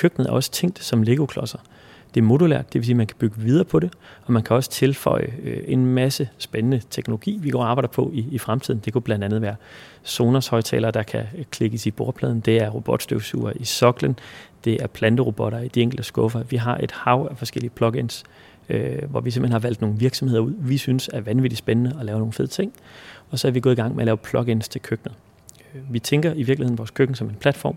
køkkenet er også tænkt som Lego-klodser. Det er modulært, det vil sige, at man kan bygge videre på det, og man kan også tilføje øh, en masse spændende teknologi, vi går og arbejder på i, i fremtiden. Det kunne blandt andet være Sonos højtalere, der kan øh, klikkes i bordpladen. Det er robotstøvsuger i soklen. Det er planterobotter i de enkelte skuffer. Vi har et hav af forskellige plugins, øh, hvor vi simpelthen har valgt nogle virksomheder ud, vi synes er vanvittigt spændende at lave nogle fede ting. Og så er vi gået i gang med at lave plugins til køkkenet. Øh, vi tænker i virkeligheden vores køkken som en platform,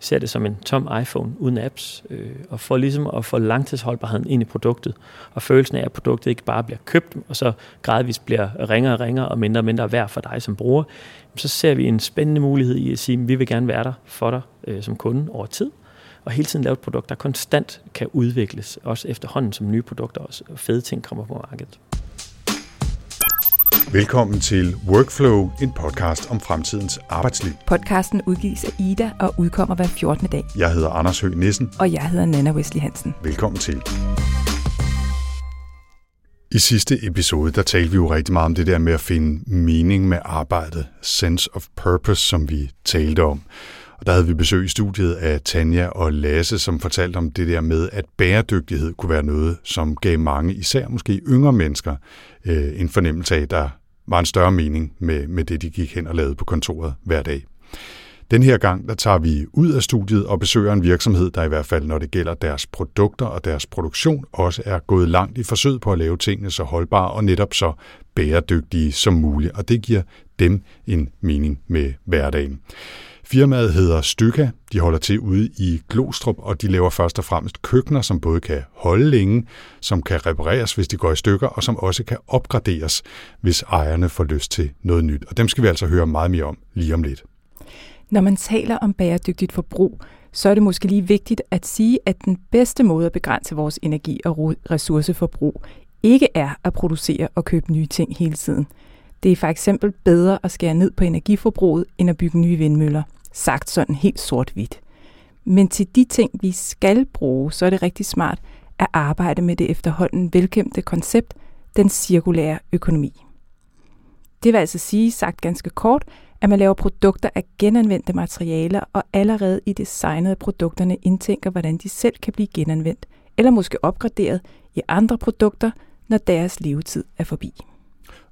ser det som en tom iPhone uden apps, øh, og for ligesom at få langtidsholdbarheden ind i produktet, og følelsen af, at produktet ikke bare bliver købt, og så gradvist bliver ringere og ringere og mindre og mindre værd for dig som bruger, så ser vi en spændende mulighed i at sige, at vi vil gerne være der for dig øh, som kunde over tid, og hele tiden lave et produkt, der konstant kan udvikles, også efterhånden som nye produkter og fede ting kommer på markedet. Velkommen til Workflow, en podcast om fremtidens arbejdsliv. Podcasten udgives af Ida og udkommer hver 14. dag. Jeg hedder Anders Høgh Nissen. Og jeg hedder Nana Wesley Hansen. Velkommen til. I sidste episode, der talte vi jo rigtig meget om det der med at finde mening med arbejdet, sense of purpose, som vi talte om. Og der havde vi besøg i studiet af Tanja og Lasse, som fortalte om det der med, at bæredygtighed kunne være noget, som gav mange, især måske yngre mennesker, øh, en fornemmelse af, der var en større mening med, med det, de gik hen og lavede på kontoret hver dag. Den her gang, der tager vi ud af studiet og besøger en virksomhed, der i hvert fald, når det gælder deres produkter og deres produktion, også er gået langt i forsøget på at lave tingene så holdbare og netop så bæredygtige som muligt. Og det giver dem en mening med hverdagen. Firmaet hedder Styka. De holder til ude i Glostrup, og de laver først og fremmest køkkener, som både kan holde længe, som kan repareres, hvis de går i stykker, og som også kan opgraderes, hvis ejerne får lyst til noget nyt. Og dem skal vi altså høre meget mere om lige om lidt. Når man taler om bæredygtigt forbrug, så er det måske lige vigtigt at sige, at den bedste måde at begrænse vores energi- og ressourceforbrug ikke er at producere og købe nye ting hele tiden. Det er for eksempel bedre at skære ned på energiforbruget, end at bygge nye vindmøller – sagt sådan helt sort-hvidt. Men til de ting, vi skal bruge, så er det rigtig smart at arbejde med det efterhånden velkendte koncept, den cirkulære økonomi. Det vil altså sige, sagt ganske kort, at man laver produkter af genanvendte materialer, og allerede i designet af produkterne indtænker, hvordan de selv kan blive genanvendt, eller måske opgraderet i andre produkter, når deres levetid er forbi.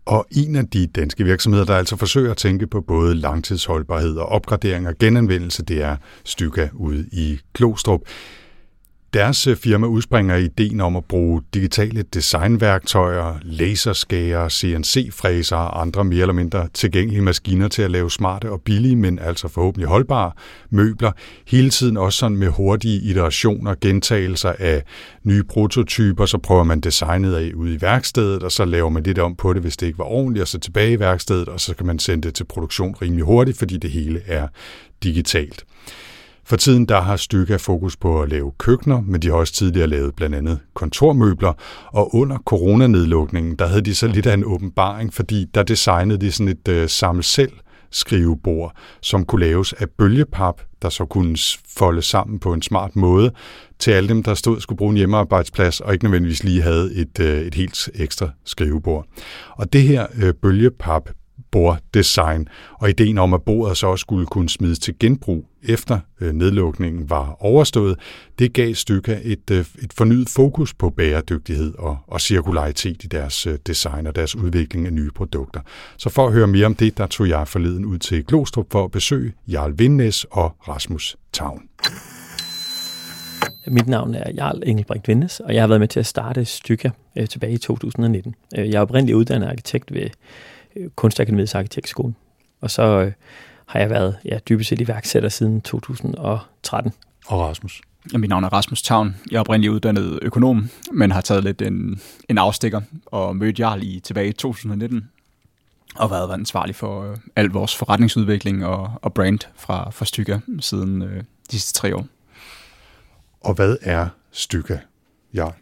Og en af de danske virksomheder, der altså forsøger at tænke på både langtidsholdbarhed og opgradering og genanvendelse, det er Styka ude i Klostrup. Deres øh, firma udspringer ideen om at bruge digitale designværktøjer, laserskærer, CNC-fræser og andre mere eller mindre tilgængelige maskiner til at lave smarte og billige, men altså forhåbentlig holdbare møbler. Hele tiden også sådan med hurtige iterationer, gentagelser af nye prototyper, så prøver man designet af ude i værkstedet, og så laver man lidt om på det, hvis det ikke var ordentligt, og så tilbage i værkstedet, og så kan man sende det til produktion rimelig hurtigt, fordi det hele er digitalt. For tiden der har Stykke fokus på at lave køkkener, men de har også tidligere lavet blandt andet kontormøbler, og under coronanedlukningen, der havde de så lidt af en åbenbaring, fordi der designede de sådan et øh, samle selv skrivebord, som kunne laves af bølgepap, der så kunne folde sammen på en smart måde til alle dem, der stod skulle bruge en hjemmearbejdsplads og ikke nødvendigvis lige havde et, øh, et helt ekstra skrivebord. Og det her øh, bølgepap borddesign, og ideen om, at bordet så også skulle kunne smides til genbrug efter øh, nedlukningen var overstået, det gav Stykker et, øh, et fornyet fokus på bæredygtighed og, og cirkularitet i deres øh, design og deres udvikling af nye produkter. Så for at høre mere om det, der tog jeg forleden ud til Glostrup for at besøge Jarl Vindnes og Rasmus Tavn. Mit navn er Jarl Engelbrecht Vindes, og jeg har været med til at starte Stykker tilbage i 2019. Jeg er oprindeligt uddannet arkitekt ved Kunstakademiets Arkitektskole. Og så øh, har jeg været ja, dybest set iværksætter siden 2013. Og Rasmus? Ja, mit navn er Rasmus Tavn. Jeg er oprindeligt uddannet økonom, men har taget lidt en, en afstikker og mødt Jarl i tilbage i 2019 og været ansvarlig for øh, al vores forretningsudvikling og, og brand fra, fra Stykker siden øh, de sidste tre år. Og hvad er Stykker, Jarl?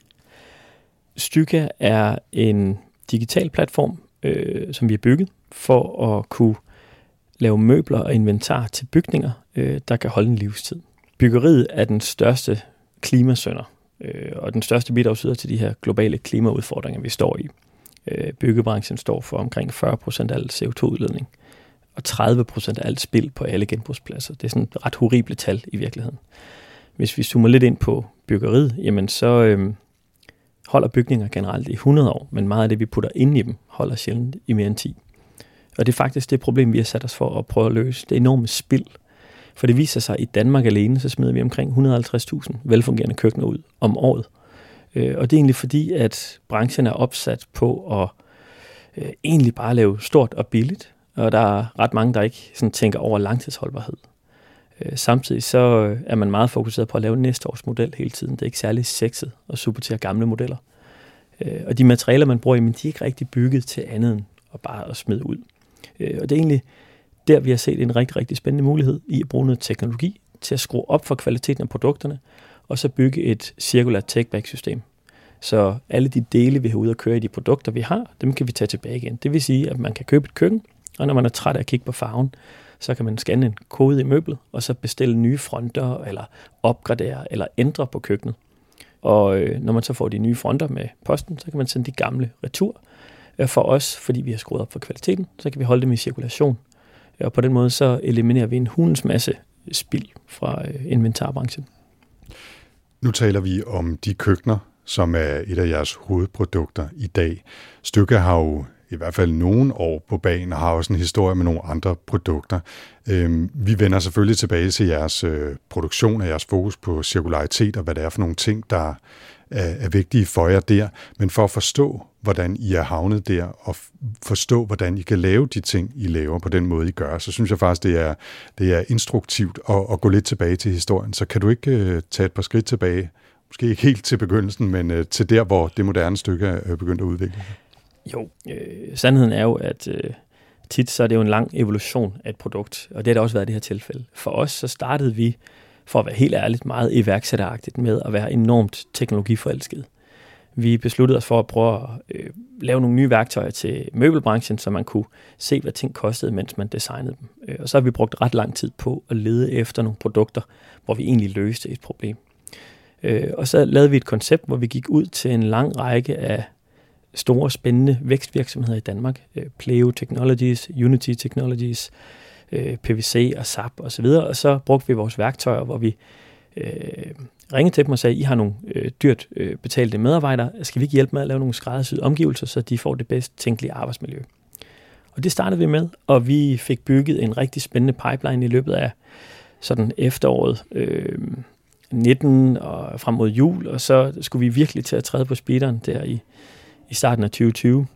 Stykker er en digital platform, øh, som vi har bygget, for at kunne lave møbler og inventar til bygninger, øh, der kan holde en livstid. Byggeriet er den største klimasønder, øh, og den største bidragsyder til de her globale klimaudfordringer, vi står i. Øh, byggebranchen står for omkring 40% af al CO2-udledning, og 30% af alt spild på alle genbrugspladser. Det er sådan et ret horrible tal i virkeligheden. hvis vi zoomer lidt ind på byggeriet, jamen så øh, holder bygninger generelt i 100 år, men meget af det, vi putter ind i dem, holder sjældent i mere end 10. Og det er faktisk det problem, vi har sat os for at prøve at løse. Det enorme spild. For det viser sig, at i Danmark alene, så smider vi omkring 150.000 velfungerende køkkener ud om året. Øh, og det er egentlig fordi, at branchen er opsat på at øh, egentlig bare lave stort og billigt. Og der er ret mange, der ikke sådan tænker over langtidsholdbarhed. Øh, samtidig så øh, er man meget fokuseret på at lave næste års model hele tiden. Det er ikke særlig sexet at supportere gamle modeller. Øh, og de materialer, man bruger, jamen, de er ikke rigtig bygget til andet end at bare at smide ud. Og det er egentlig der, vi har set en rigtig, rigtig spændende mulighed i at bruge noget teknologi til at skrue op for kvaliteten af produkterne, og så bygge et cirkulært take-back-system. Så alle de dele, vi har ude at køre i de produkter, vi har, dem kan vi tage tilbage igen. Det vil sige, at man kan købe et køkken, og når man er træt af at kigge på farven, så kan man scanne en kode i møblet, og så bestille nye fronter, eller opgradere, eller ændre på køkkenet. Og øh, når man så får de nye fronter med posten, så kan man sende de gamle retur. Øh, for os, fordi vi har skruet op for kvaliteten, så kan vi holde dem i cirkulation. Og på den måde så eliminerer vi en hulens masse spild fra øh, inventarbranchen. Nu taler vi om de køkkener, som er et af jeres hovedprodukter i dag. Stykke har jo i hvert fald nogle år på banen, og har også en historie med nogle andre produkter. Øhm, vi vender selvfølgelig tilbage til jeres øh, produktion og jeres fokus på cirkularitet og hvad det er for nogle ting, der er, er vigtige for jer der. Men for at forstå, hvordan I er havnet der, og forstå, hvordan I kan lave de ting, I laver på den måde, I gør, så synes jeg faktisk, det er, det er instruktivt at, at gå lidt tilbage til historien. Så kan du ikke øh, tage et par skridt tilbage? Måske ikke helt til begyndelsen, men øh, til der, hvor det moderne stykke er øh, begyndt at udvikle sig. Jo, øh, sandheden er jo, at øh, tit så er det jo en lang evolution af et produkt, og det har det også været i det her tilfælde. For os så startede vi, for at være helt ærligt, meget iværksætteragtigt med at være enormt teknologiforelsket. Vi besluttede os for at prøve at øh, lave nogle nye værktøjer til møbelbranchen, så man kunne se, hvad ting kostede, mens man designede dem. Øh, og så har vi brugt ret lang tid på at lede efter nogle produkter, hvor vi egentlig løste et problem. Øh, og så lavede vi et koncept, hvor vi gik ud til en lang række af store, spændende vækstvirksomheder i Danmark. Øh, Pleo Technologies, Unity Technologies, øh, PVC og SAP osv. Og, så videre. og så brugte vi vores værktøjer, hvor vi øh, ringede til dem og sagde, I har nogle øh, dyrt øh, betalte medarbejdere, skal vi ikke hjælpe med at lave nogle skræddersyede omgivelser, så de får det bedst tænkelige arbejdsmiljø? Og det startede vi med, og vi fik bygget en rigtig spændende pipeline i løbet af sådan efteråret øh, 19 og frem mod jul, og så skulle vi virkelig til at træde på speederen der i, i starten af 2020,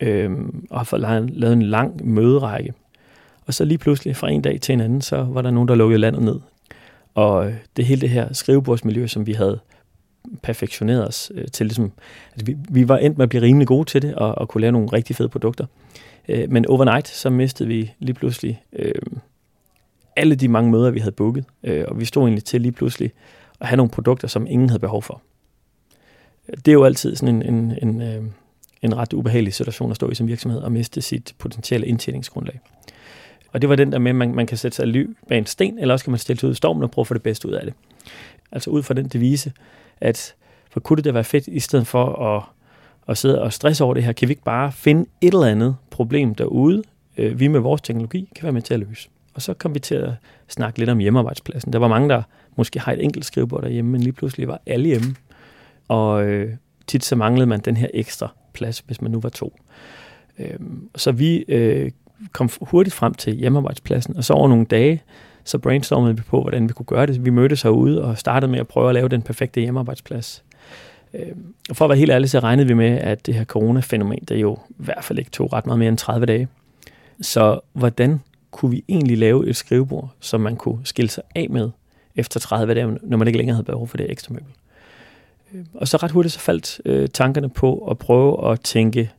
øh, og har fået lavet en lang møderække. Og så lige pludselig fra en dag til en anden, så var der nogen, der lukkede landet ned. Og øh, det hele det her skrivebordsmiljø, som vi havde perfektioneret os øh, til, ligesom, altså vi, vi var endt med at blive rimelig gode til det, og, og kunne lave nogle rigtig fede produkter. Øh, men overnight, så mistede vi lige pludselig øh, alle de mange møder, vi havde booket, øh, og vi stod egentlig til lige pludselig at have nogle produkter, som ingen havde behov for. Øh, det er jo altid sådan en, en, en, øh, en ret ubehagelig situation at stå i som virksomhed og miste sit potentielle indtjeningsgrundlag. Og det var den der med, at man, man kan sætte sig ly bag en sten, eller også kan man stille sig ud i stormen og prøve at få det bedste ud af det. Altså ud fra den devise, at for kunne det da være fedt, i stedet for at, at sidde og stresse over det her, kan vi ikke bare finde et eller andet problem derude, øh, vi med vores teknologi kan være med til at løse. Og så kom vi til at snakke lidt om hjemmearbejdspladsen. Der var mange, der måske har et enkelt skrivebord derhjemme, men lige pludselig var alle hjemme. Og øh, tit så manglede man den her ekstra plads, hvis man nu var to. Øh, så vi øh, kom hurtigt frem til hjemmearbejdspladsen, og så over nogle dage, så brainstormede vi på, hvordan vi kunne gøre det. Vi mødtes herude og startede med at prøve at lave den perfekte hjemmearbejdsplads. Øh, og for at være helt ærlig, så regnede vi med, at det her corona-fænomen, der jo i hvert fald ikke tog ret meget mere end 30 dage. Så hvordan kunne vi egentlig lave et skrivebord, som man kunne skille sig af med efter 30 dage, når man ikke længere havde behov for det ekstra møbel. Øh, og så ret hurtigt så faldt øh, tankerne på at prøve at tænke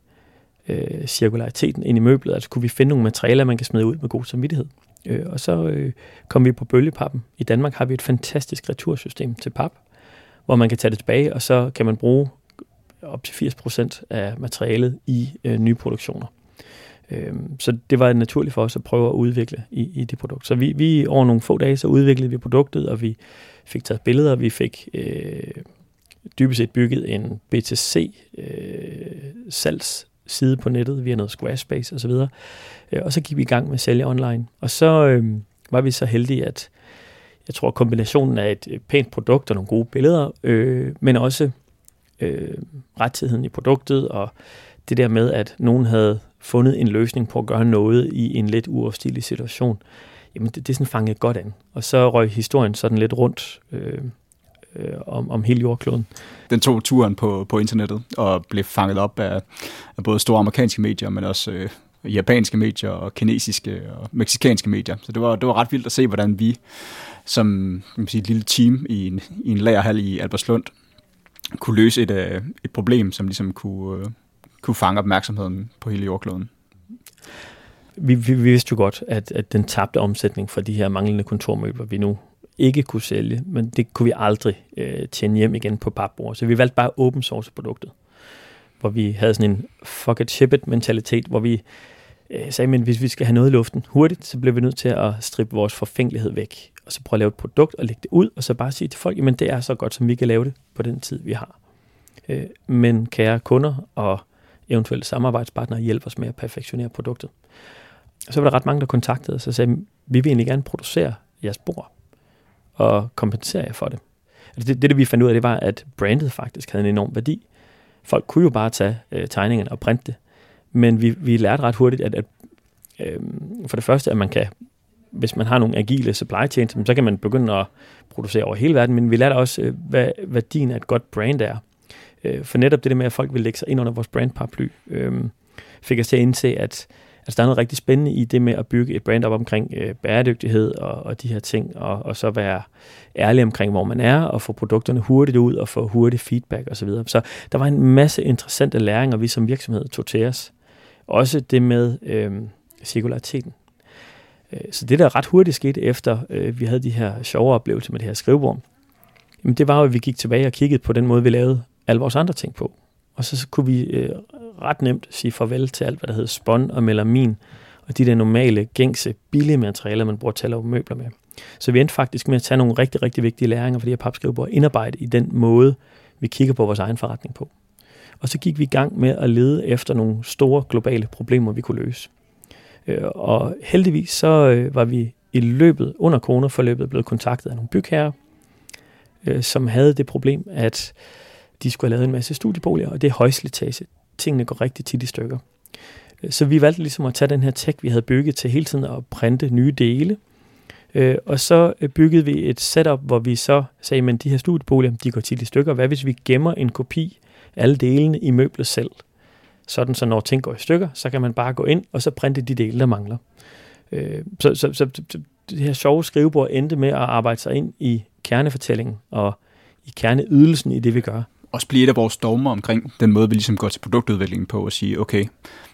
øh, cirkulariteten ind i møblet. Altså kunne vi finde nogle materialer, man kan smide ud med god samvittighed. Øh, og så øh, kom vi på bølgepappen. I Danmark har vi et fantastisk retursystem til pap, hvor man kan tage det tilbage, og så kan man bruge op til 80% af materialet i øh, nye produktioner. Øh, så det var naturligt for os at prøve at udvikle i, i det produkt. Så vi, vi over nogle få dage, så udviklede vi produktet, og vi fik taget billeder, vi fik øh, dybest set bygget en BTC øh, salgs side på nettet via noget Squarespace osv. Og, øh, og så gik vi i gang med at sælge online. Og så øh, var vi så heldige, at jeg tror, kombinationen af et øh, pænt produkt og nogle gode billeder, øh, men også øh, rettigheden i produktet, og det der med, at nogen havde fundet en løsning på at gøre noget i en lidt uafstillig situation, jamen det, det sådan fangede godt an. Og så røg historien sådan lidt rundt øh, øh, om, om hele jordkloden. Den tog turen på, på internettet og blev fanget op af, af både store amerikanske medier, men også øh, japanske medier og kinesiske og meksikanske medier. Så det var, det var ret vildt at se, hvordan vi som man sige, et lille team i en, i en lagerhal i Albertslund kunne løse et, øh, et problem, som ligesom kunne, øh, kunne fange opmærksomheden på hele jordkloden. Vi, vi, vi vidste jo godt, at, at den tabte omsætning for de her manglende kontormøbler, vi nu ikke kunne sælge, men det kunne vi aldrig øh, tjene hjem igen på papbord. Så vi valgte bare open source produktet, hvor vi havde sådan en fuck it, ship it mentalitet, hvor vi øh, sagde, men hvis vi skal have noget i luften hurtigt, så bliver vi nødt til at strippe vores forfængelighed væk, og så prøve at lave et produkt og lægge det ud, og så bare sige til folk, jamen det er så godt, som vi kan lave det på den tid, vi har. Øh, men kære kunder og eventuelle samarbejdspartnere, hjælpe os med at perfektionere produktet. Og så var der ret mange, der kontaktede os og sagde, vi vil egentlig gerne producere jeres bord og kompensere jer for det. Altså det, det, det vi fandt ud af, det var, at brandet faktisk havde en enorm værdi. Folk kunne jo bare tage øh, tegningerne og printe det, men vi, vi lærte ret hurtigt, at, at øh, for det første, at man kan, hvis man har nogle agile supply chains, så kan man begynde at producere over hele verden, men vi lærte også, øh, hvad værdien af et godt brand er. Øh, for netop det der med, at folk vil lægge sig ind under vores brandparaply, øh, fik os til at indse, at altså, der er noget rigtig spændende i det med at bygge et brand op omkring øh, bæredygtighed og, og de her ting, og, og så være ærlig omkring, hvor man er, og få produkterne hurtigt ud, og få hurtig feedback osv. Så, så der var en masse interessante læringer, vi som virksomhed tog til os. Også det med øh, cirkulariteten. Øh, så det, der ret hurtigt skete efter, øh, vi havde de her sjove oplevelser med det her skrivebord, jamen det var jo, at vi gik tilbage og kiggede på den måde, vi lavede alle vores andre ting på. Og så, så kunne vi øh, ret nemt sige farvel til alt, hvad der hedder spon og melamin, og de der normale, gængse, billige materialer, man bruger til at lave møbler med. Så vi endte faktisk med at tage nogle rigtig, rigtig vigtige læringer for de her papskrivebord indarbejde i den måde, vi kigger på vores egen forretning på. Og så gik vi i gang med at lede efter nogle store globale problemer, vi kunne løse. Øh, og heldigvis så øh, var vi i løbet, under coronaforløbet, blevet kontaktet af nogle bygherrer, øh, som havde det problem, at de skulle have lavet en masse studieboliger, og det er højslitage. Tingene går rigtig tit i stykker. Øh, så vi valgte ligesom at tage den her tech, vi havde bygget til hele tiden at printe nye dele. Øh, og så øh, byggede vi et setup, hvor vi så sagde, at de her studieboliger, de går tit i stykker. Hvad hvis vi gemmer en kopi alle delene i møblet selv. Sådan så når ting går i stykker, så kan man bare gå ind og så printe de dele, der mangler. Så, så, så, så det her sjove skrivebord endte med at arbejde sig ind i kernefortællingen og i kerneydelsen i det, vi gør. Også blive et af vores dogmer omkring den måde, vi ligesom går til produktudviklingen på og sige, okay,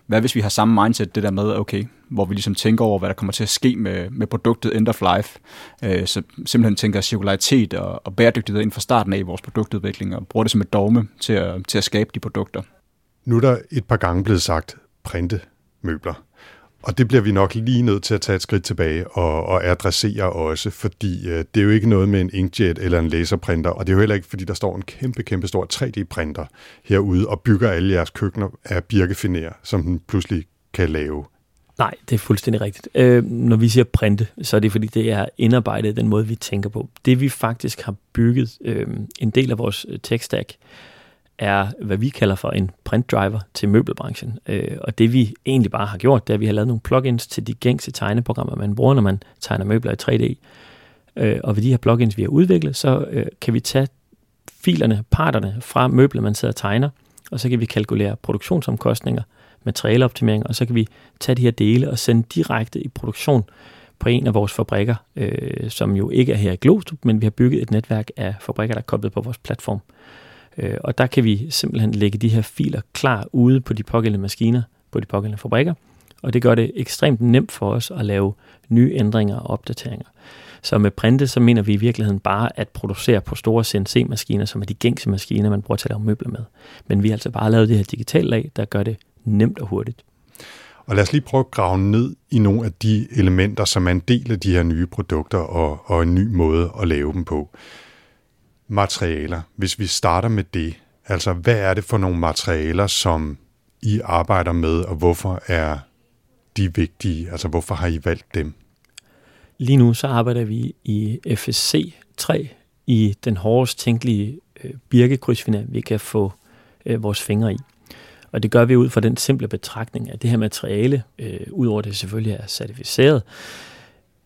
hvad hvis vi har samme mindset, det der med, okay, hvor vi ligesom tænker over, hvad der kommer til at ske med, med produktet end of life, øh, så simpelthen tænker cirkularitet og, og bæredygtighed inden for starten af i vores produktudvikling, og bruger det som et dogme til at, til at skabe de produkter. Nu er der et par gange blevet sagt printe møbler. Og det bliver vi nok lige nødt til at tage et skridt tilbage og, og adressere også, fordi øh, det er jo ikke noget med en inkjet eller en laserprinter, og det er jo heller ikke, fordi der står en kæmpe, kæmpe stor 3D-printer herude og bygger alle jeres køkkener af birkefiner, som den pludselig kan lave. Nej, det er fuldstændig rigtigt. Øh, når vi siger printe, så er det fordi, det er indarbejdet den måde, vi tænker på. Det vi faktisk har bygget, øh, en del af vores øh, tech stack, er, hvad vi kalder for en print driver til møbelbranchen. Øh, og det vi egentlig bare har gjort, det er, at vi har lavet nogle plugins til de gængse tegneprogrammer, man bruger, når man tegner møbler i 3D. Øh, og ved de her plugins, vi har udviklet, så øh, kan vi tage filerne, parterne fra møbler, man sidder og tegner, og så kan vi kalkulere produktionsomkostninger, materialeoptimering, og så kan vi tage de her dele og sende direkte i produktion på en af vores fabrikker, øh, som jo ikke er her i Glostrup, men vi har bygget et netværk af fabrikker, der er koblet på vores platform. Øh, Øh, og der kan vi simpelthen lægge de her filer klar ude på de pågældende maskiner, på de pågældende fabrikker, og det gør det ekstremt nemt for os at lave nye ændringer og opdateringer. Så med printe, så mener vi i virkeligheden bare at producere på store CNC-maskiner, som er de gængse maskiner, man bruger til at lave møbler med. Men vi har altså bare lavet det her digitale lag, der gør det nemt og hurtigt. Og lad os lige prøve at grave ned i nogle af de elementer, som er en del af de her nye produkter og, og en ny måde at lave dem på materialer, hvis vi starter med det. Altså, hvad er det for nogle materialer, som I arbejder med, og hvorfor er de vigtige? Altså, hvorfor har I valgt dem? Lige nu så arbejder vi i FSC 3 i den hårdest tænkelige øh, vi kan få øh, vores fingre i. Og det gør vi ud fra den simple betragtning, at det her materiale, øh, udover det selvfølgelig er certificeret,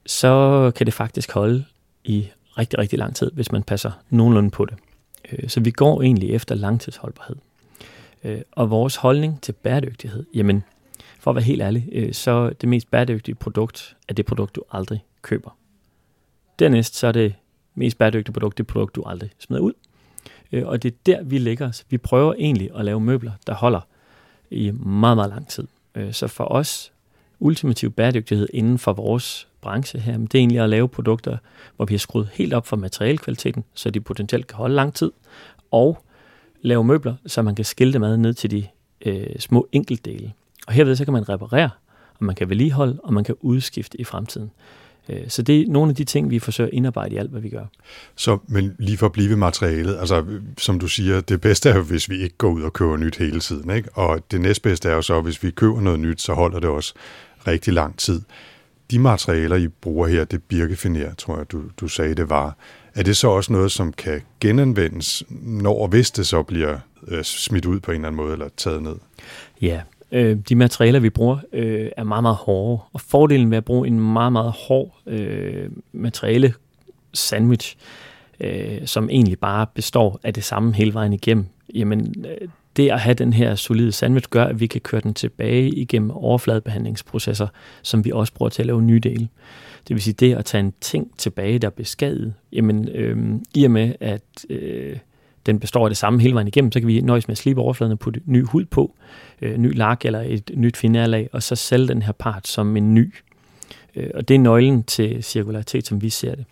så kan det faktisk holde i rigtig, rigtig lang tid, hvis man passer nogenlunde på det. Øh, så vi går egentlig efter langtidsholdbarhed. Øh, og vores holdning til bæredygtighed, jamen, for at være helt ærlig, øh, så det mest bæredygtige produkt er det produkt, du aldrig køber. Dernæst så er det mest bæredygtige produkt det produkt, du aldrig smider ud. Og det er der, vi lægger os. Vi prøver egentlig at lave møbler, der holder i meget, meget lang tid. Så for os, ultimativ bæredygtighed inden for vores branche her, det er egentlig at lave produkter, hvor vi har skruet helt op for materialekvaliteten, så de potentielt kan holde lang tid, og lave møbler, så man kan skille dem ad ned til de øh, små enkeltdele. Og herved så kan man reparere, og man kan vedligeholde, og man kan udskifte i fremtiden. Øh, så det er nogle af de ting, vi forsøger at indarbejde i alt, hvad vi gør. Så, men lige for at blive ved materialet, altså som du siger, det bedste er jo, hvis vi ikke går ud og køber nyt hele tiden, ikke? og det næstbedste er jo så, hvis vi køber noget nyt, så holder det også rigtig lang tid. De materialer, I bruger her, det birkefiner, tror jeg, du, du sagde, det var. Er det så også noget, som kan genanvendes, når og hvis det så bliver øh, smidt ud på en eller anden måde, eller taget ned? Ja, øh, de materialer, vi bruger, øh, er meget, meget hårde. Og fordelen ved at bruge en meget, meget hård øh, materiale sandwich, øh, som egentlig bare består af det samme hele vejen igennem, jamen øh, det at have den her solide sandwich gør, at vi kan køre den tilbage igennem overfladebehandlingsprocesser, som vi også bruger til at lave nye dele. Det vil sige, det at tage en ting tilbage, der er beskadiget, jamen øh, i og med, at øh, den består af det samme hele vejen igennem, så kan vi nøjes med at slibe overfladen og putte ny hud på, øh, ny lak eller et nyt finærlag, og så sælge den her part som en ny. Øh, og det er nøglen til cirkularitet, som vi ser det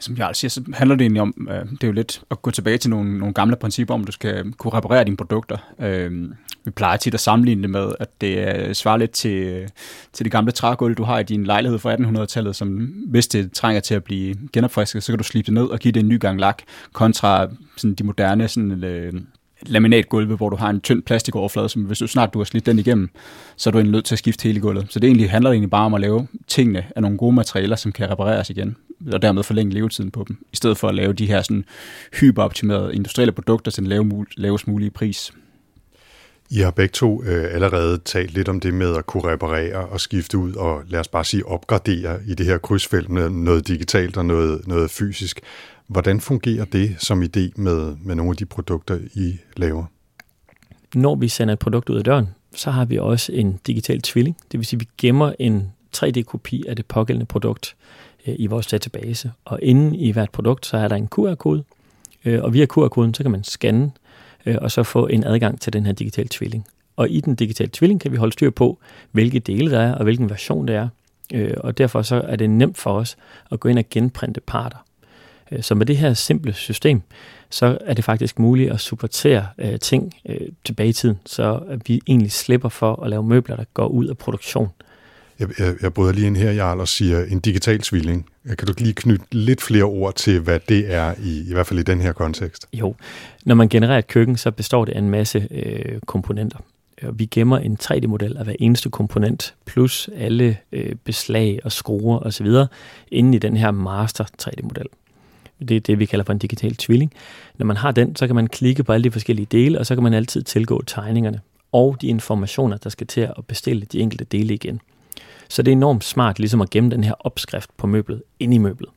som jeg siger, så handler det egentlig om, øh, det er jo lidt at gå tilbage til nogle, nogle gamle principper, om du skal kunne reparere dine produkter. Øh, vi plejer tit at sammenligne det med, at det øh, svarer lidt til, øh, til det gamle trægulv, du har i din lejlighed fra 1800-tallet, som hvis det trænger til at blive genopfrisket, så kan du slibe det ned og give det en ny gang lak, kontra sådan de moderne sådan, øh, laminatgulve, hvor du har en tynd plastikoverflade, som hvis du snart du har slidt den igennem, så er du egentlig nødt til at skifte hele gulvet. Så det egentlig handler egentlig bare om at lave tingene af nogle gode materialer, som kan repareres igen, og dermed forlænge levetiden på dem, i stedet for at lave de her sådan hyperoptimerede industrielle produkter til den lavest mulige pris. I har begge to øh, allerede talt lidt om det med at kunne reparere og skifte ud og lad os bare sige opgradere i det her krydsfelt med noget digitalt og noget, noget fysisk. Hvordan fungerer det som idé med, med nogle af de produkter, I laver? Når vi sender et produkt ud af døren, så har vi også en digital tvilling. Det vil sige, at vi gemmer en 3D-kopi af det pågældende produkt øh, i vores database. Og inden i hvert produkt, så er der en QR-kode. Øh, og via QR-koden, så kan man scanne øh, og så få en adgang til den her digitale tvilling. Og i den digitale tvilling kan vi holde styr på, hvilke dele der er, og hvilken version det er. Øh, og derfor så er det nemt for os at gå ind og genprinte parter. Øh, så med det her simple system, så er det faktisk muligt at supportere øh, ting øh, tilbage i tiden, så vi egentlig slipper for at lave møbler, der går ud af produktion. Jeg, jeg, jeg bryder lige ind her, Jarl, og siger en digital tvilling. Kan du lige knytte lidt flere ord til, hvad det er, i, i hvert fald i den her kontekst? Jo, når man genererer et køkken, så består det af en masse øh, komponenter. Vi gemmer en 3D-model af hver eneste komponent, plus alle øh, beslag og skruer osv., inde i den her master 3D-model. Det er det, vi kalder for en digital tvilling. Når man har den, så kan man klikke på alle de forskellige dele, og så kan man altid tilgå tegningerne og de informationer, der skal til at bestille de enkelte dele igen. Så det er enormt smart ligesom at gemme den her opskrift på møblet ind i møblet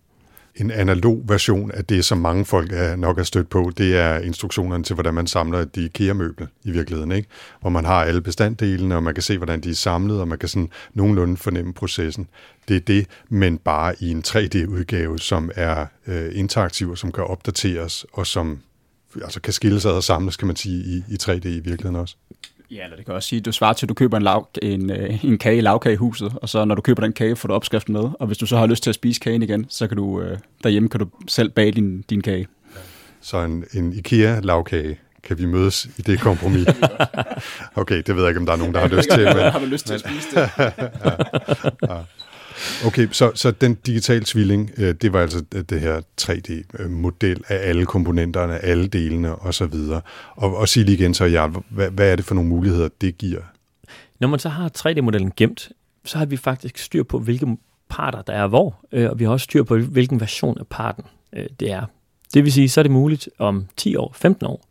en analog version af det, som mange folk er nok er stødt på, det er instruktionerne til, hvordan man samler et IKEA-møbel i virkeligheden, ikke? hvor man har alle bestanddelene, og man kan se, hvordan de er samlet, og man kan sådan nogenlunde fornemme processen. Det er det, men bare i en 3D-udgave, som er øh, interaktiv, og som kan opdateres, og som altså kan skilles ad og samles, kan man sige, i, i 3D i virkeligheden også. Ja, eller det kan også sige, at du svarer til, at du køber en, lav, en, øh, en kage i lavkagehuset, og så når du køber den kage, får du opskriften med, og hvis du så har lyst til at spise kagen igen, så kan du øh, derhjemme kan du selv bage din, din kage. Så en, en IKEA-lavkage kan vi mødes i det kompromis? okay, det ved jeg ikke, om der er nogen, der har lyst til. Men, har du lyst til at spise det? ja, ja. Okay, så, så den digitale tvilling, øh, det var altså det her 3D-model øh, af alle komponenterne, alle delene osv. Og, og sig lige igen så, Jarl, hvad, hvad er det for nogle muligheder, det giver? Når man så har 3D-modellen gemt, så har vi faktisk styr på, hvilke parter, der er hvor, øh, og vi har også styr på, hvilken version af parten det er. Det vil sige, så er det muligt om 10 år, 15 år,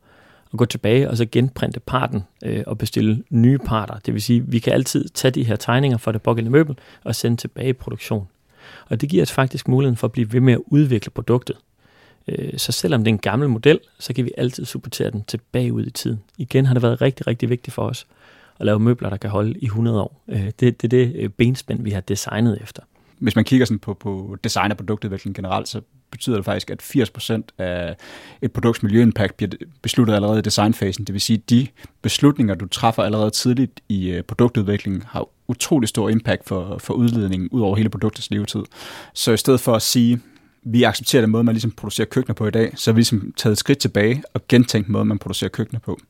at gå tilbage og så genprinte parten øh, og bestille nye parter. Det vil sige, vi kan altid tage de her tegninger fra det pågældende møbel og sende tilbage i produktion. Og det giver os faktisk muligheden for at blive ved med at udvikle produktet. Øh, så selvom det er en gammel model, så kan vi altid supportere den tilbage ud i tiden. Igen har det været rigtig, rigtig vigtigt for os at lave møbler, der kan holde i 100 år. Øh, det, det er det det benspænd, vi har designet efter. Hvis man kigger sådan på, på design og produktudvikling generelt, så betyder det faktisk, at 80% af et produkts miljøimpact bliver besluttet allerede i designfasen. Det vil sige, at de beslutninger, du træffer allerede tidligt i øh, produktudviklingen, har utrolig stor impact for, for udledningen ud over hele produktets levetid. Så i stedet for at sige, vi accepterer den måde, man ligesom producerer køkkener på i dag, så har vi ligesom taget et skridt tilbage og gentænkt måden, man producerer køkkener på.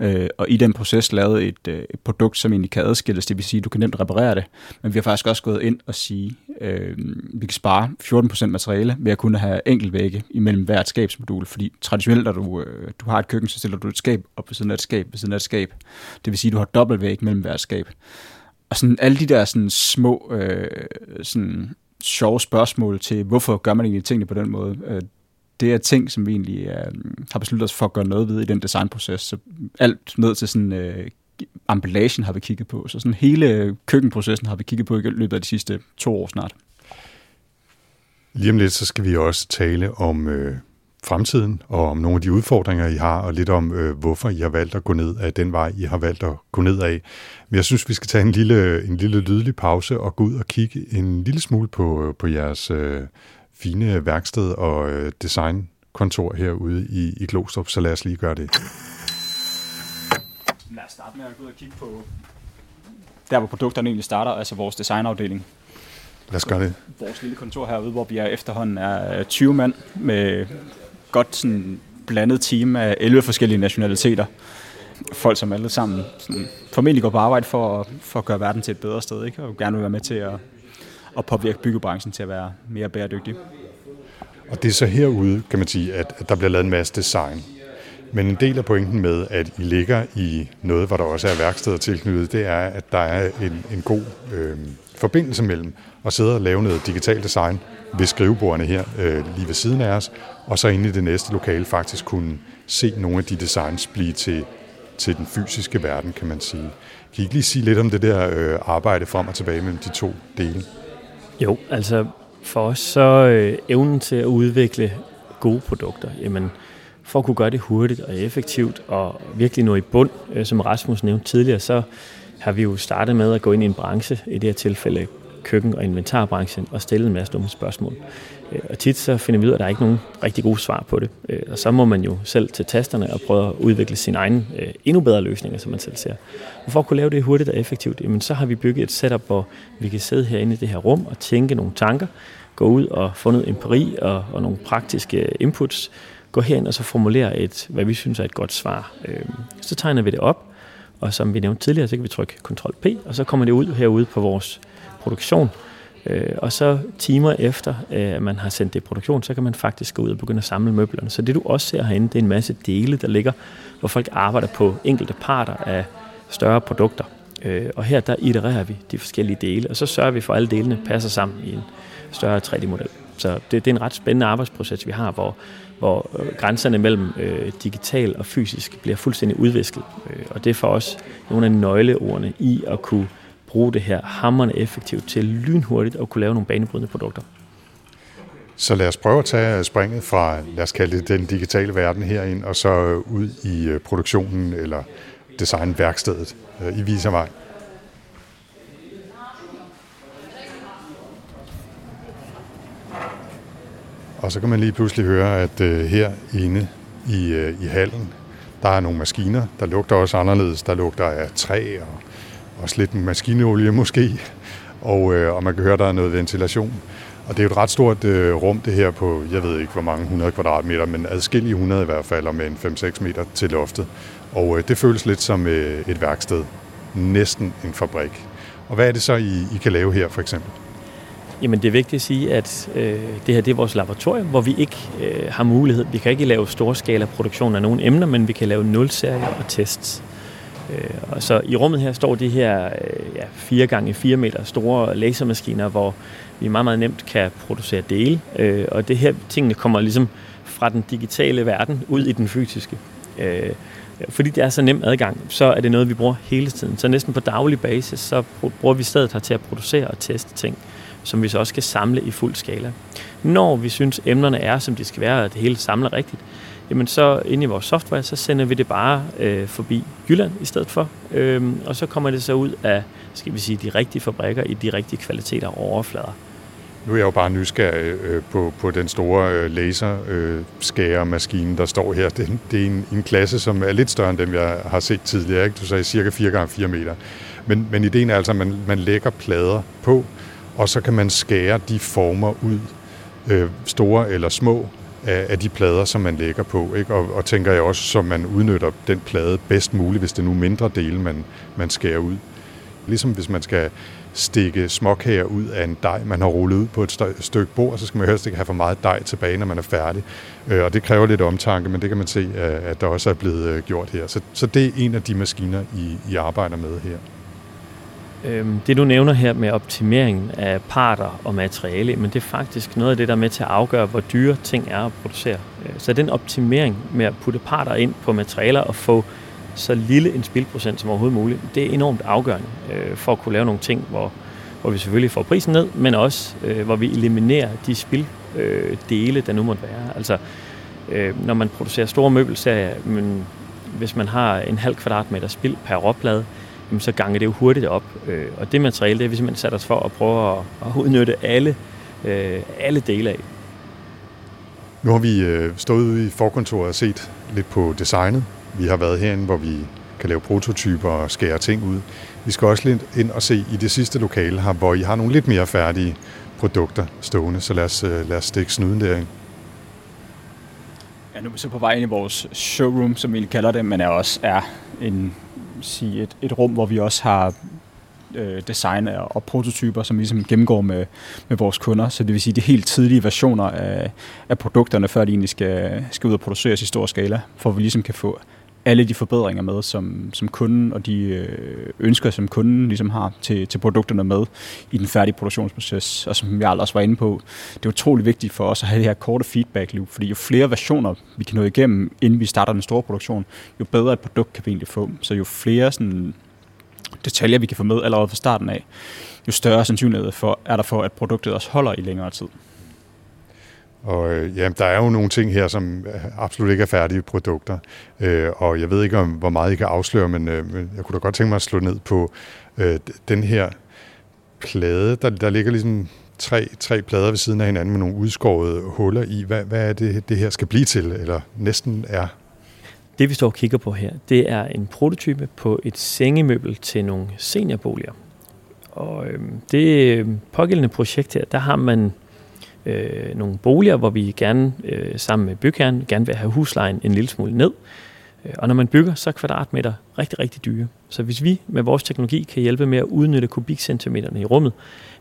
Øh, og i den proces lavet et, øh, et produkt, som egentlig kan adskilles, det vil sige, at du kan nemt reparere det. Men vi har faktisk også gået ind og sige, øh, vi kan spare 14% materiale ved at kunne have enkeltvægge imellem hvert skabsmodul, fordi traditionelt, når du, øh, du har et køkken, så stiller du et skab op ved siden af et skab, ved siden af et skab. Det vil sige, at du har dobbeltvæg mellem hvert skab. Og sådan alle de der sådan små øh, sådan sjove spørgsmål til, hvorfor gør man egentlig tingene på den måde. Øh, det er ting, som vi egentlig øh, har besluttet os for at gøre noget ved i den designproces. Så alt ned til sådan øh, emballagen har vi kigget på. Så sådan hele køkkenprocessen har vi kigget på i løbet af de sidste to år snart. Lige om lidt, så skal vi også tale om øh, fremtiden, og om nogle af de udfordringer, I har, og lidt om, øh, hvorfor I har valgt at gå ned af den vej, I har valgt at gå ned af. Men jeg synes, vi skal tage en lille, en lille lydlig pause og gå ud og kigge en lille smule på, øh, på jeres øh, fine værksted og øh, designkontor herude i, i Glostrup, så lad os lige gøre det. Lad os starte med at gå ud og kigge på der, hvor produkterne egentlig starter, altså vores designafdeling. Lad os gøre det. Vores lille kontor herude, hvor vi er efterhånden er 20 mand med godt sådan blandet team af 11 forskellige nationaliteter. Folk, som alle sammen sådan, formentlig går på arbejde for at, for at gøre verden til et bedre sted, ikke? og gerne vil være med til at, at påvirke byggebranchen til at være mere bæredygtig. Og det er så herude, kan man sige, at, at der bliver lavet en masse design. Men en del af pointen med, at I ligger i noget, hvor der også er værksteder tilknyttet, det er, at der er en, en god øh, forbindelse mellem at sidde og lave noget digital design ved skrivebordene her øh, lige ved siden af os, og så inde i det næste lokale faktisk kunne se nogle af de designs blive til, til den fysiske verden, kan man sige. Kan I ikke lige sige lidt om det der øh, arbejde frem og tilbage mellem de to dele? Jo, altså for os så øh, evnen til at udvikle gode produkter, jamen for at kunne gøre det hurtigt og effektivt og virkelig nå i bund, øh, som Rasmus nævnte tidligere, så har vi jo startet med at gå ind i en branche, i det her tilfælde køkken- og inventarbranchen, og stille en masse dumme spørgsmål. Øh, og tit så finder vi ud af, at der er ikke nogen rigtig gode svar på det. Øh, og så må man jo selv til tasterne og prøve at udvikle sine egne endnu bedre løsninger, som man selv ser. Og for at kunne lave det hurtigt og effektivt, jamen, så har vi bygget et setup, hvor vi kan sidde herinde i det her rum og tænke nogle tanker, gå ud og få noget empiri og, og nogle praktiske inputs, gå hen og så formulere et, hvad vi synes er et godt svar. Øhm, så tegner vi det op, og som vi nævnte tidligere, så kan vi trykke Ctrl P, og så kommer det ud herude på vores produktion. Øh, og så timer efter, øh, at man har sendt det i produktion, så kan man faktisk gå ud og begynde at samle møblerne. Så det du også ser herinde, det er en masse dele, der ligger, hvor folk arbejder på enkelte parter af større produkter. Øh, og her der itererer vi de forskellige dele, og så sørger vi for, at alle delene passer sammen i en større 3D-model. Så det, det er en ret spændende arbejdsproces, vi har, hvor, hvor øh, grænserne mellem øh, digital og fysisk bliver fuldstændig udvisket. Øh, og det er for os nogle af nøgleordene i at kunne bruge det her hammerne effektivt til lynhurtigt at kunne lave nogle banebrydende produkter. Så lad os prøve at tage øh, springet fra, lad os kalde det den digitale verden herind, og så øh, ud i produktionen eller designværkstedet i Viservej. Og så kan man lige pludselig høre, at øh, herinde i, øh, i hallen, der er nogle maskiner, der lugter også anderledes. Der lugter af træ og også lidt maskinolie måske, og, øh, og man kan høre, der er noget ventilation. Og det er jo et ret stort øh, rum, det her på, jeg ved ikke hvor mange 100 kvadratmeter, men adskillige 100 i hvert fald, og med en 5-6 meter til loftet. Og øh, det føles lidt som øh, et værksted. Næsten en fabrik. Og hvad er det så, I, I kan lave her for eksempel? Jamen det er vigtigt at sige, at øh, det her det er vores laboratorium, hvor vi ikke øh, har mulighed. Vi kan ikke lave storskala produktion af nogle emner, men vi kan lave nulserier og tests. Øh, og så i rummet her står de her øh, ja, 4 gange 4 meter store lasermaskiner, hvor vi meget, meget nemt kan producere dele. Øh, og det her tingene kommer ligesom fra den digitale verden ud i den fysiske. Øh, fordi det er så nem adgang, så er det noget, vi bruger hele tiden. Så næsten på daglig basis, så bruger vi stedet her til at producere og teste ting, som vi så også skal samle i fuld skala. Når vi synes, emnerne er, som de skal være, og det hele samler rigtigt, jamen så inde i vores software, så sender vi det bare øh, forbi Jylland i stedet for. Øhm, og så kommer det så ud af, skal vi sige, de rigtige fabrikker i de rigtige kvaliteter og overflader. Nu er jeg jo bare nysgerrig øh, på, på den store øh, laserskæremaskine, øh, der står her. Det, det er en, en klasse, som er lidt større end dem, jeg har set tidligere. Ikke? Du sagde cirka 4 x 4 meter. Men, men ideen er altså, at man, man lægger plader på, og så kan man skære de former ud, øh, store eller små, af, af de plader, som man lægger på. Ikke? Og, og tænker jeg også, så man udnytter den plade bedst muligt, hvis det er nu mindre dele, man, man skærer ud. Ligesom hvis man skal stikke småkager ud af en dej, man har rullet ud på et stykke bord, så skal man helst ikke have for meget dej tilbage, når man er færdig. Øh, og det kræver lidt omtanke, men det kan man se, øh, at der også er blevet øh, gjort her. Så, så det er en af de maskiner, I, I arbejder med her. Øhm, det du nævner her med optimeringen af parter og materiale, men det er faktisk noget af det, der er med til at afgøre, hvor dyre ting er at producere. Øh, så den optimering med at putte parter ind på materialer og få så lille en spildprocent som overhovedet muligt, det er enormt afgørende øh, for at kunne lave nogle ting, hvor, hvor vi selvfølgelig får prisen ned, men også øh, hvor vi eliminerer de spilddele, der nu måtte være. Altså, når man producerer store møbelserier, men hvis man har en halv kvadratmeter spild per råplade, så ganger det jo hurtigt op. Øh, og det materiale, det har vi simpelthen sat os for at prøve at, at udnytte alle, øh, alle dele af. Nu har vi øh, stået ude i forkontoret og set lidt på designet. Vi har været herinde, hvor vi kan lave prototyper og skære ting ud. Vi skal også lidt ind og se i det sidste lokale her, hvor I har nogle lidt mere færdige produkter stående. Så lad os, lad os stikke snuden derind. Ja, nu er vi så på vej ind i vores showroom, som vi kalder det, men er også er en sige, et, et rum, hvor vi også har øh, design og prototyper, som vi ligesom gennemgår med, med vores kunder. Så det vil sige de helt tidlige versioner af, af produkterne, før de egentlig skal, skal ud og produceres i stor skala, for at vi ligesom kan få alle de forbedringer med, som, som kunden og de øh, ønsker, som kunden ligesom har til, til produkterne med i den færdige produktionsproces. Og som jeg også var inde på, det er utrolig vigtigt for os at have det her korte feedback loop, fordi jo flere versioner vi kan nå igennem, inden vi starter den store produktion, jo bedre et produkt kan vi egentlig få. Så jo flere sådan, detaljer, vi kan få med allerede fra starten af, jo større sandsynlighed for, er der for, at produktet også holder i længere tid. Og øh, jamen, der er jo nogle ting her, som øh, absolut ikke er færdige produkter. Øh, og jeg ved ikke, om hvor meget I kan afsløre, men, øh, men jeg kunne da godt tænke mig at slå ned på øh, den her plade. Der, der ligger ligesom tre, tre plader ved siden af hinanden med nogle udskårede huller i. Hvad, hvad er det, det her skal blive til, eller næsten er? Det vi står og kigger på her, det er en prototype på et sengemøbel til nogle seniorboliger. Og øhm, øh, det pågældende projekt her, der har man øh, nogle boliger, hvor vi gerne øh, sammen med bygherren gerne vil have huslejen en lille smule ned. Øh, og når man bygger, så er kvadratmeter rigtig, rigtig dyre. Så hvis vi med vores teknologi kan hjælpe med at udnytte kubikcentimeterne i rummet,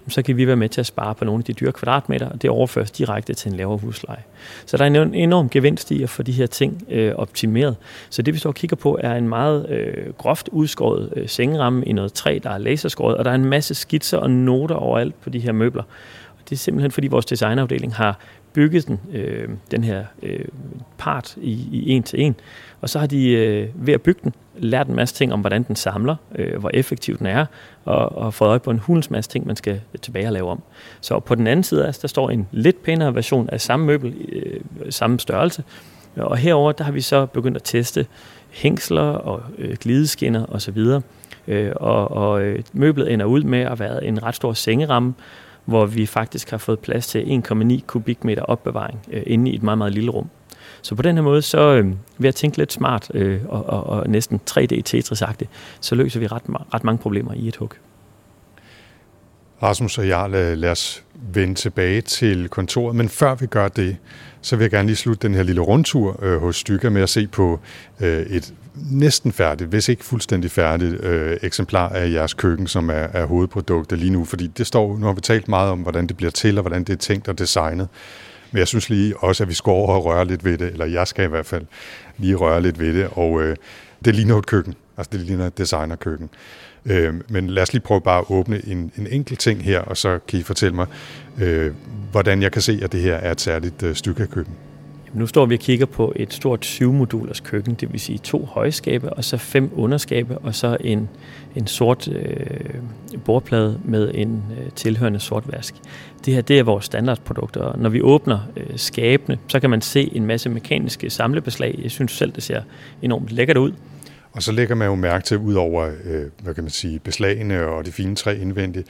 så kan vi være med til at spare på nogle af de dyre kvadratmeter, og det overføres direkte til en lavere husleje. Så der er en enorm gevinst i at få de her ting øh, optimeret. Så det vi står og kigger på er en meget øh, groft udskåret øh, sengeramme i noget træ, der er laserskåret, og der er en masse skitser og noter overalt på de her møbler. Det er simpelthen, fordi vores designafdeling har bygget den, øh, den her øh, part i, i en til en. Og så har de øh, ved at bygge den lært en masse ting om, hvordan den samler, øh, hvor effektiv den er, og, og fået øje på en hulens masse ting, man skal tilbage og lave om. Så på den anden side af der står en lidt pænere version af samme møbel, øh, samme størrelse. Og herover der har vi så begyndt at teste hængsler og øh, glideskinner osv. Øh, og, og øh, møblet ender ud med at være en ret stor sengeramme, hvor vi faktisk har fået plads til 1,9 kubikmeter opbevaring øh, inde i et meget, meget lille rum. Så på den her måde, så øh, ved at tænke lidt smart øh, og, og, og næsten 3D tetris så løser vi ret, ret mange problemer i et hug. Rasmus og jeg, lad, øh, lad os vende tilbage til kontoret, men før vi gør det, så vil jeg gerne lige slutte den her lille rundtur øh, hos Stykker med at se på øh, et næsten færdigt, hvis ikke fuldstændig færdigt øh, eksemplar af jeres køkken, som er, er hovedproduktet lige nu, fordi det står, nu har vi talt meget om, hvordan det bliver til, og hvordan det er tænkt og designet. Men jeg synes lige også, at vi skal over og røre lidt ved det, eller jeg skal i hvert fald lige røre lidt ved det, og øh, det ligner et køkken, altså det ligner et designerkøkken. Øh, men lad os lige prøve bare at åbne en, en enkelt ting her, og så kan I fortælle mig, øh, hvordan jeg kan se, at det her er et særligt øh, køkken. Nu står vi og kigger på et stort syvmodulers køkken, det vil sige to højskabe, og så fem underskabe, og så en, en sort øh, bordplade med en øh, tilhørende sort vask. Det her det er vores standardprodukt, og når vi åbner øh, skabene, så kan man se en masse mekaniske samlebeslag. Jeg synes selv, det ser enormt lækkert ud. Og så lægger man jo mærke til, ud over øh, hvad kan man sige, beslagene og det fine træ indvendigt,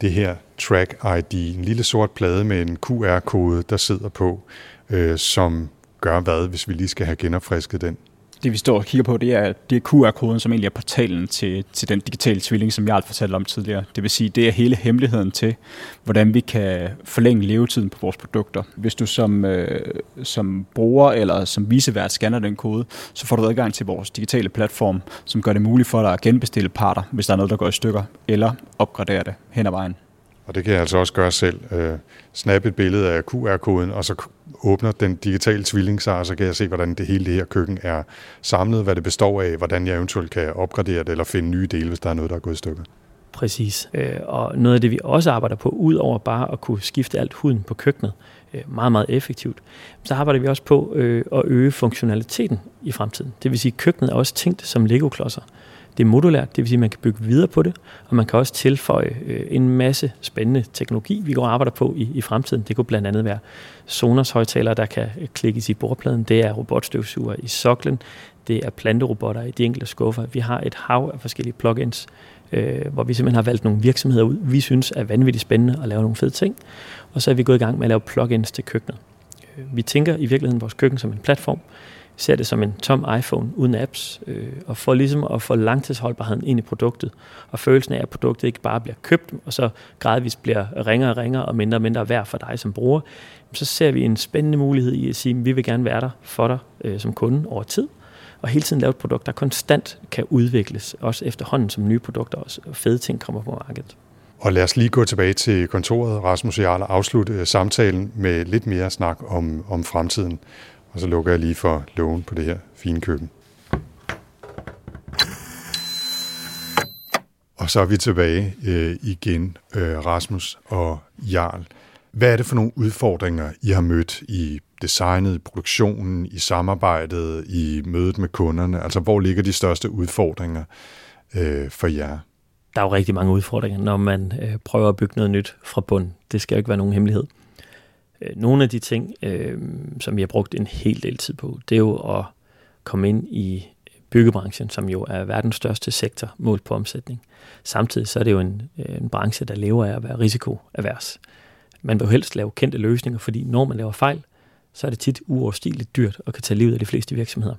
det her Track ID, en lille sort plade med en QR-kode, der sidder på, øh, som gør hvad, hvis vi lige skal have genopfrisket den? Det vi står og kigger på, det er, det er QR-koden, som egentlig er portalen til, til den digitale tvilling, som jeg har fortalt om tidligere. Det vil sige, det er hele hemmeligheden til, hvordan vi kan forlænge levetiden på vores produkter. Hvis du som, øh, som bruger eller som visevært scanner den kode, så får du adgang til vores digitale platform, som gør det muligt for dig at genbestille parter, hvis der er noget, der går i stykker, eller opgradere det hen ad vejen. Og det kan jeg altså også gøre selv. Øh, snap et billede af QR-koden, og så åbner den digitale tvilling sig, og så kan jeg se, hvordan det hele det her køkken er samlet, hvad det består af, hvordan jeg eventuelt kan opgradere det, eller finde nye dele, hvis der er noget, der er gået i stykker. Præcis. Øh, og noget af det, vi også arbejder på, ud over bare at kunne skifte alt huden på køkkenet, øh, meget, meget effektivt, så arbejder vi også på øh, at øge funktionaliteten i fremtiden. Det vil sige, at køkkenet er også tænkt som Lego-klodser. Det er modulært, det vil sige, at man kan bygge videre på det, og man kan også tilføje øh, en masse spændende teknologi, vi går og arbejder på i, i fremtiden. Det kunne blandt andet være Sonos højtalere, der kan øh, klikkes i bordpladen. Det er robotstøvsuger i soklen. Det er planterobotter i de enkelte skuffer. Vi har et hav af forskellige plugins, øh, hvor vi simpelthen har valgt nogle virksomheder ud, vi synes er vanvittigt spændende at lave nogle fede ting. Og så er vi gået i gang med at lave plugins til køkkenet. Øh, vi tænker i virkeligheden vores køkken som en platform, ser det som en tom iPhone uden apps, øh, og for ligesom at få langtidsholdbarheden ind i produktet, og følelsen af, at produktet ikke bare bliver købt, og så gradvist bliver ringere og ringere og mindre og mindre værd for dig som bruger, så ser vi en spændende mulighed i at sige, at vi vil gerne være der for dig øh, som kunde over tid, og hele tiden lave et produkt, der konstant kan udvikles, også efterhånden som nye produkter og fede ting kommer på markedet. Og lad os lige gå tilbage til kontoret, Rasmus Jarl, og afslutte øh, samtalen med lidt mere snak om, om fremtiden. Og så lukker jeg lige for lågen på det her fine køkken. Og så er vi tilbage øh, igen, øh, Rasmus og Jarl. Hvad er det for nogle udfordringer, I har mødt i designet, i produktionen, i samarbejdet, i mødet med kunderne? Altså, hvor ligger de største udfordringer øh, for jer? Der er jo rigtig mange udfordringer, når man øh, prøver at bygge noget nyt fra bund. Det skal jo ikke være nogen hemmelighed. Øh, nogle af de ting, øh, som vi har brugt en hel del tid på, det er jo at komme ind i byggebranchen, som jo er verdens største sektor målt på omsætning. Samtidig så er det jo en, øh, en branche, der lever af at være risikoavers. Man vil jo helst lave kendte løsninger, fordi når man laver fejl, så er det tit uoverstigeligt dyrt og kan tage livet af de fleste virksomheder.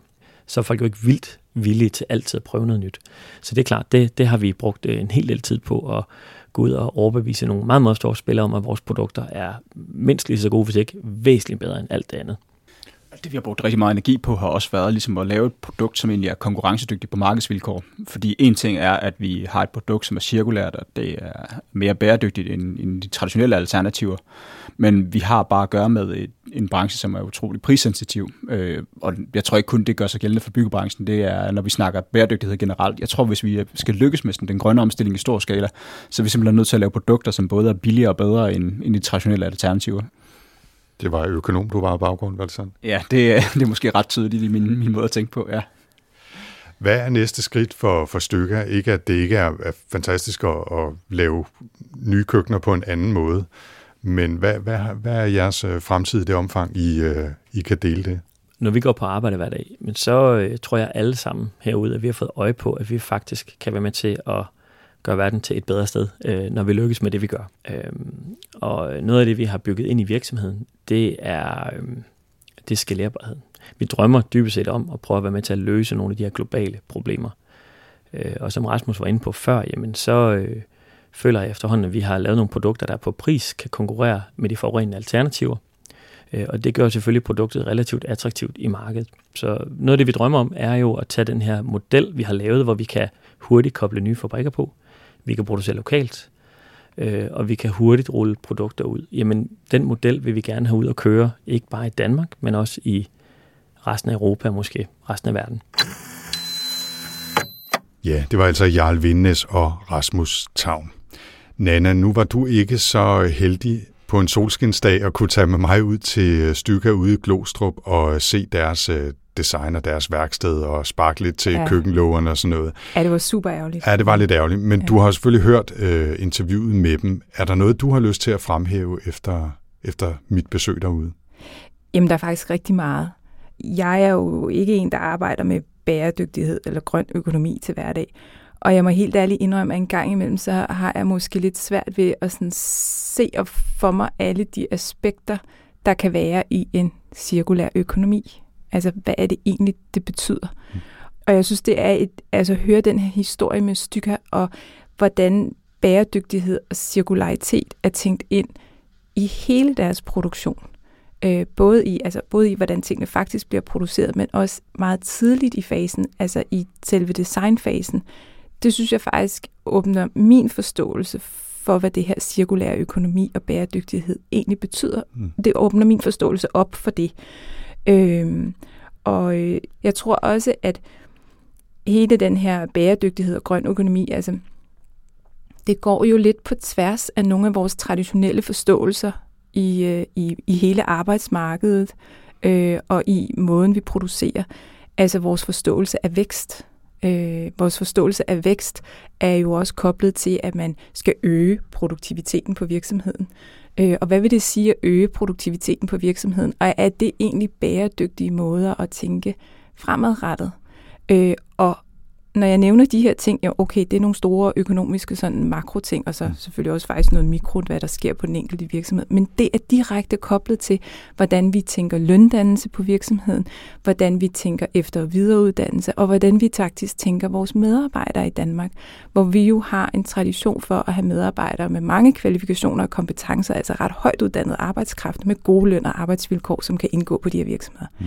Så er folk jo ikke vildt villige til altid at prøve noget nyt. Så det er klart, det, det har vi brugt øh, en hel del tid på at gå ud og overbevise nogle meget, meget store spillere om, at vores produkter er mindst lige så gode, hvis ikke væsentligt bedre end alt det andet. Det vi har brugt rigtig meget energi på har også været ligesom at lave et produkt, som egentlig er konkurrencedygtigt på markedsvilkår. Fordi en ting er, at vi har et produkt, som er cirkulært, og det er mere bæredygtigt end, end de traditionelle alternativer. Men vi har bare at gøre med et, en branche, som er utrolig prissensitiv. Øh, og jeg tror ikke kun, det gør sig gældende for byggebranchen. Det er, når vi snakker bæredygtighed generelt. Jeg tror, hvis vi skal lykkes med sådan, den grønne omstilling i stor skala, så er vi simpelthen nødt til at lave produkter, som både er billigere og bedre end, end de traditionelle alternativer. Det var økonom, du var i baggrund, var det sådan? Ja, det, det er måske ret tydeligt i min, min måde at tænke på, ja. Hvad er næste skridt for, for stykker? Ikke at det ikke er, er fantastisk at, at lave nye køkkener på en anden måde, men hvad, hvad, hvad er jeres øh, fremtid i det omfang, I, øh, I kan dele det? Når vi går på arbejde hver dag, men så øh, tror jeg alle sammen herude, at vi har fået øje på, at vi faktisk kan være med til at gøre verden til et bedre sted, øh, når vi lykkes med det, vi gør. Øh, og noget af det, vi har bygget ind i virksomheden, det er, øh, det er skalerbarhed. Vi drømmer dybest set om at prøve at være med til at løse nogle af de her globale problemer. Øh, og som Rasmus var inde på før, jamen så øh, føler jeg efterhånden, at vi har lavet nogle produkter, der på pris kan konkurrere med de forurenende alternativer. Øh, og det gør selvfølgelig produktet relativt attraktivt i markedet. Så noget af det, vi drømmer om, er jo at tage den her model, vi har lavet, hvor vi kan hurtigt koble nye fabrikker på, vi kan producere lokalt, øh, og vi kan hurtigt rulle produkter ud. Jamen, den model vil vi gerne have ud at køre, ikke bare i Danmark, men også i resten af Europa, måske resten af verden. Ja, det var altså Jarl Vindnes og Rasmus Tavn. Nana, nu var du ikke så heldig på en solskinsdag at kunne tage med mig ud til Stykker ude i Glostrup og se deres øh, design og deres værksted og sparke lidt til ja. køkkenlågerne og sådan noget. Ja, det var super ærgerligt. Ja, det var lidt ærgerligt, men ja. du har selvfølgelig hørt øh, interviewet med dem. Er der noget, du har lyst til at fremhæve efter, efter mit besøg derude? Jamen, der er faktisk rigtig meget. Jeg er jo ikke en, der arbejder med bæredygtighed eller grøn økonomi til hverdag. Og jeg må helt ærligt indrømme, at en gang imellem, så har jeg måske lidt svært ved at sådan se og for mig alle de aspekter, der kan være i en cirkulær økonomi. Altså, hvad er det egentlig, det betyder? Mm. Og jeg synes, det er et, altså høre den her historie med stykker, og hvordan bæredygtighed og cirkularitet er tænkt ind i hele deres produktion. Øh, både, i, altså, både i, hvordan tingene faktisk bliver produceret, men også meget tidligt i fasen, altså i selve designfasen. Det synes jeg faktisk åbner min forståelse for, hvad det her cirkulære økonomi og bæredygtighed egentlig betyder. Mm. Det åbner min forståelse op for det. Øh, og øh, jeg tror også, at hele den her bæredygtighed og grøn økonomi, altså, det går jo lidt på tværs af nogle af vores traditionelle forståelser i, øh, i, i hele arbejdsmarkedet øh, og i måden, vi producerer. Altså vores forståelse af vækst. Øh, vores forståelse af vækst er jo også koblet til, at man skal øge produktiviteten på virksomheden. Øh, og hvad vil det sige at øge produktiviteten på virksomheden? Og er det egentlig bæredygtige måder at tænke fremadrettet? Øh, og når jeg nævner de her ting, ja okay, det er nogle store økonomiske sådan makroting, og så mm. selvfølgelig også faktisk noget mikro, hvad der sker på den enkelte virksomhed. Men det er direkte koblet til, hvordan vi tænker løndannelse på virksomheden, hvordan vi tænker efter- og videreuddannelse, og hvordan vi faktisk tænker vores medarbejdere i Danmark, hvor vi jo har en tradition for at have medarbejdere med mange kvalifikationer og kompetencer, altså ret højt uddannet arbejdskraft med gode løn og arbejdsvilkår, som kan indgå på de her virksomheder. Mm.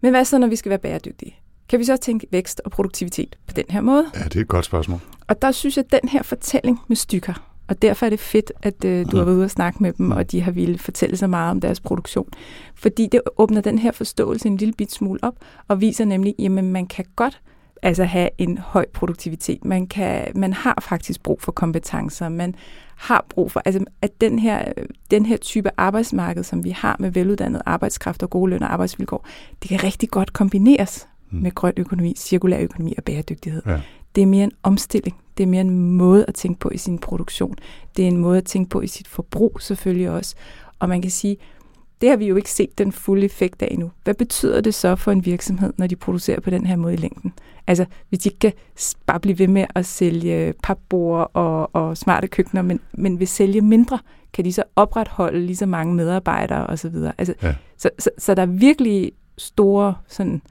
Men hvad så, når vi skal være bæredygtige? Kan vi så tænke vækst og produktivitet på den her måde? Ja, det er et godt spørgsmål. Og der synes jeg, at den her fortælling med stykker, og derfor er det fedt, at øh, du har været ude og snakke med dem, og de har ville fortælle så meget om deres produktion. Fordi det åbner den her forståelse en lille bit smule op, og viser nemlig, at man kan godt altså have en høj produktivitet. Man, kan, man har faktisk brug for kompetencer. Man har brug for, altså at den her, den her type arbejdsmarked, som vi har med veluddannet arbejdskraft og gode løn og arbejdsvilkår, det kan rigtig godt kombineres mm. med grøn økonomi, cirkulær økonomi og bæredygtighed. Ja. Det er mere en omstilling. Det er mere en måde at tænke på i sin produktion. Det er en måde at tænke på i sit forbrug selvfølgelig også. Og man kan sige, det har vi jo ikke set den fulde effekt af endnu. Hvad betyder det så for en virksomhed, når de producerer på den her måde i længden? Altså, hvis de ikke kan bare blive ved med at sælge papbord og, og smarte køkkener, men, men vil sælge mindre, kan de så opretholde lige så mange medarbejdere osv.? Altså, ja. så, så, så der er virkelig store sådan,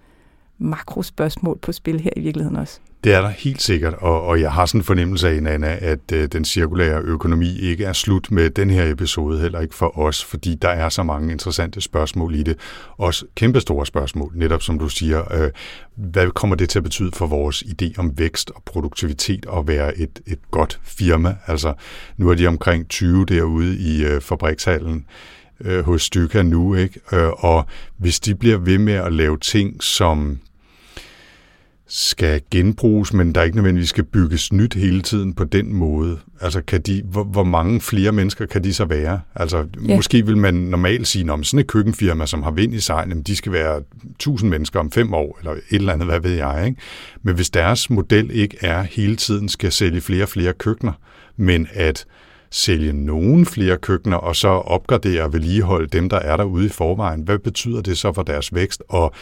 makrospørgsmål på spil her i virkeligheden også. Det er der helt sikkert, og, og jeg har sådan en fornemmelse af, Nana, at øh, den cirkulære økonomi ikke er slut med den her episode, heller ikke for os, fordi der er så mange interessante spørgsmål i det. Også kæmpestore spørgsmål, netop som du siger. Øh, hvad kommer det til at betyde for vores idé om vækst og produktivitet og være et, et godt firma? Altså, nu er de omkring 20 derude i øh, fabrikshallen øh, hos Styka nu, ikke? Øh, og hvis de bliver ved med at lave ting, som skal genbruges, men der ikke nødvendigvis skal bygges nyt hele tiden på den måde. Altså, kan de, hvor, hvor mange flere mennesker kan de så være? Altså, ja. måske vil man normalt sige, om sådan et køkkenfirma, som har vind i sejlen, de skal være 1000 mennesker om fem år, eller et eller andet, hvad ved jeg. Ikke? Men hvis deres model ikke er hele tiden skal sælge flere og flere køkkener, men at sælge nogen flere køkkener, og så opgradere og vedligeholde dem, der er derude i forvejen. Hvad betyder det så for deres vækst, og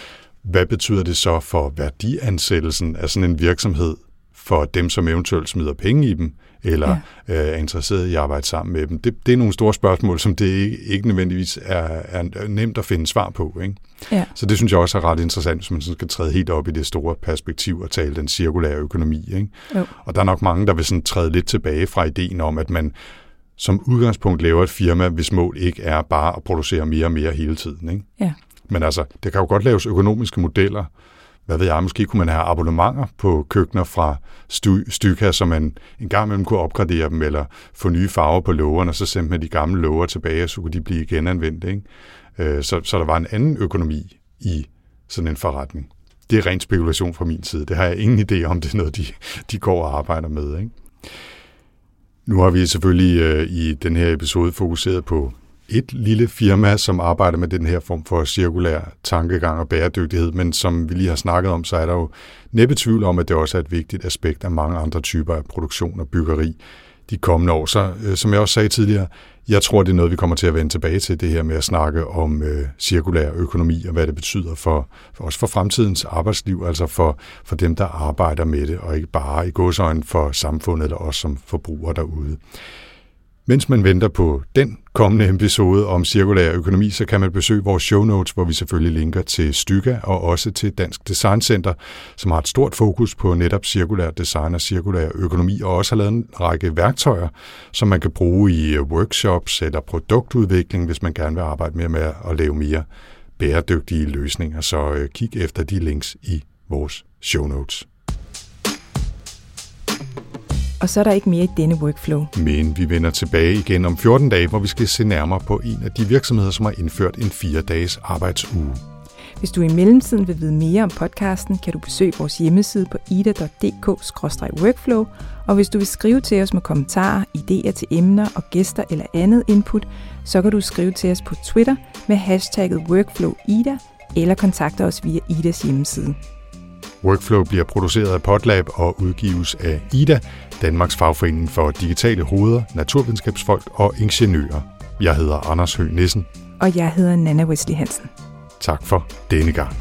hvad betyder det så for værdiansættelsen af sådan en virksomhed for dem, som eventuelt smider penge i dem, eller ja. øh, er interesseret i at arbejde sammen med dem? Det, det er nogle store spørgsmål, som det ikke, ikke nødvendigvis er, er nemt at finde svar på. Ikke? Ja. Så det synes jeg også er ret interessant, hvis man skal træde helt op i det store perspektiv og tale den cirkulære økonomi. Ikke? Jo. Og der er nok mange, der vil sådan træde lidt tilbage fra ideen om, at man som udgangspunkt laver et firma, hvis mål ikke er bare at producere mere og mere hele tiden. Ikke? Ja. Men altså, det kan jo godt laves økonomiske modeller, hvad ved jeg, måske kunne man have abonnementer på køkkener fra Styka, så man en gang imellem kunne opgradere dem, eller få nye farver på lågerne, og så sendte man de gamle låger tilbage, og så kunne de blive genanvendt. Ikke? Øh, så, så der var en anden økonomi i sådan en forretning. Det er ren spekulation fra min side. Det har jeg ingen idé om, det er noget, de, de går og arbejder med. Ikke? Nu har vi selvfølgelig øh, i den her episode fokuseret på et lille firma, som arbejder med den her form for cirkulær tankegang og bæredygtighed, men som vi lige har snakket om, så er der jo næppe tvivl om, at det også er et vigtigt aspekt af mange andre typer af produktion og byggeri de kommende år. Så øh, som jeg også sagde tidligere, jeg tror, det er noget, vi kommer til at vende tilbage til, det her med at snakke om øh, cirkulær økonomi og hvad det betyder for, for også for fremtidens arbejdsliv, altså for, for dem, der arbejder med det, og ikke bare i godsøjen for samfundet eller os som forbrugere derude. Mens man venter på den kommende episode om cirkulær økonomi, så kan man besøge vores show notes, hvor vi selvfølgelig linker til Styga og også til Dansk Design Center, som har et stort fokus på netop cirkulær design og cirkulær økonomi, og også har lavet en række værktøjer, som man kan bruge i workshops eller produktudvikling, hvis man gerne vil arbejde mere med at lave mere bæredygtige løsninger. Så øh, kig efter de links i vores show notes. Og så er der ikke mere i denne workflow. Men vi vender tilbage igen om 14 dage, hvor vi skal se nærmere på en af de virksomheder, som har indført en fire dages arbejdsuge. Hvis du i mellemtiden vil vide mere om podcasten, kan du besøge vores hjemmeside på ida.dk-workflow, og hvis du vil skrive til os med kommentarer, idéer til emner og gæster eller andet input, så kan du skrive til os på Twitter med hashtagget workflowida eller kontakte os via Idas hjemmeside. Workflow bliver produceret af Podlab og udgives af IDA, Danmarks Fagforening for Digitale Hoveder, Naturvidenskabsfolk og Ingeniører. Jeg hedder Anders Høgh Nissen. Og jeg hedder Nana Wesley Hansen. Tak for denne gang.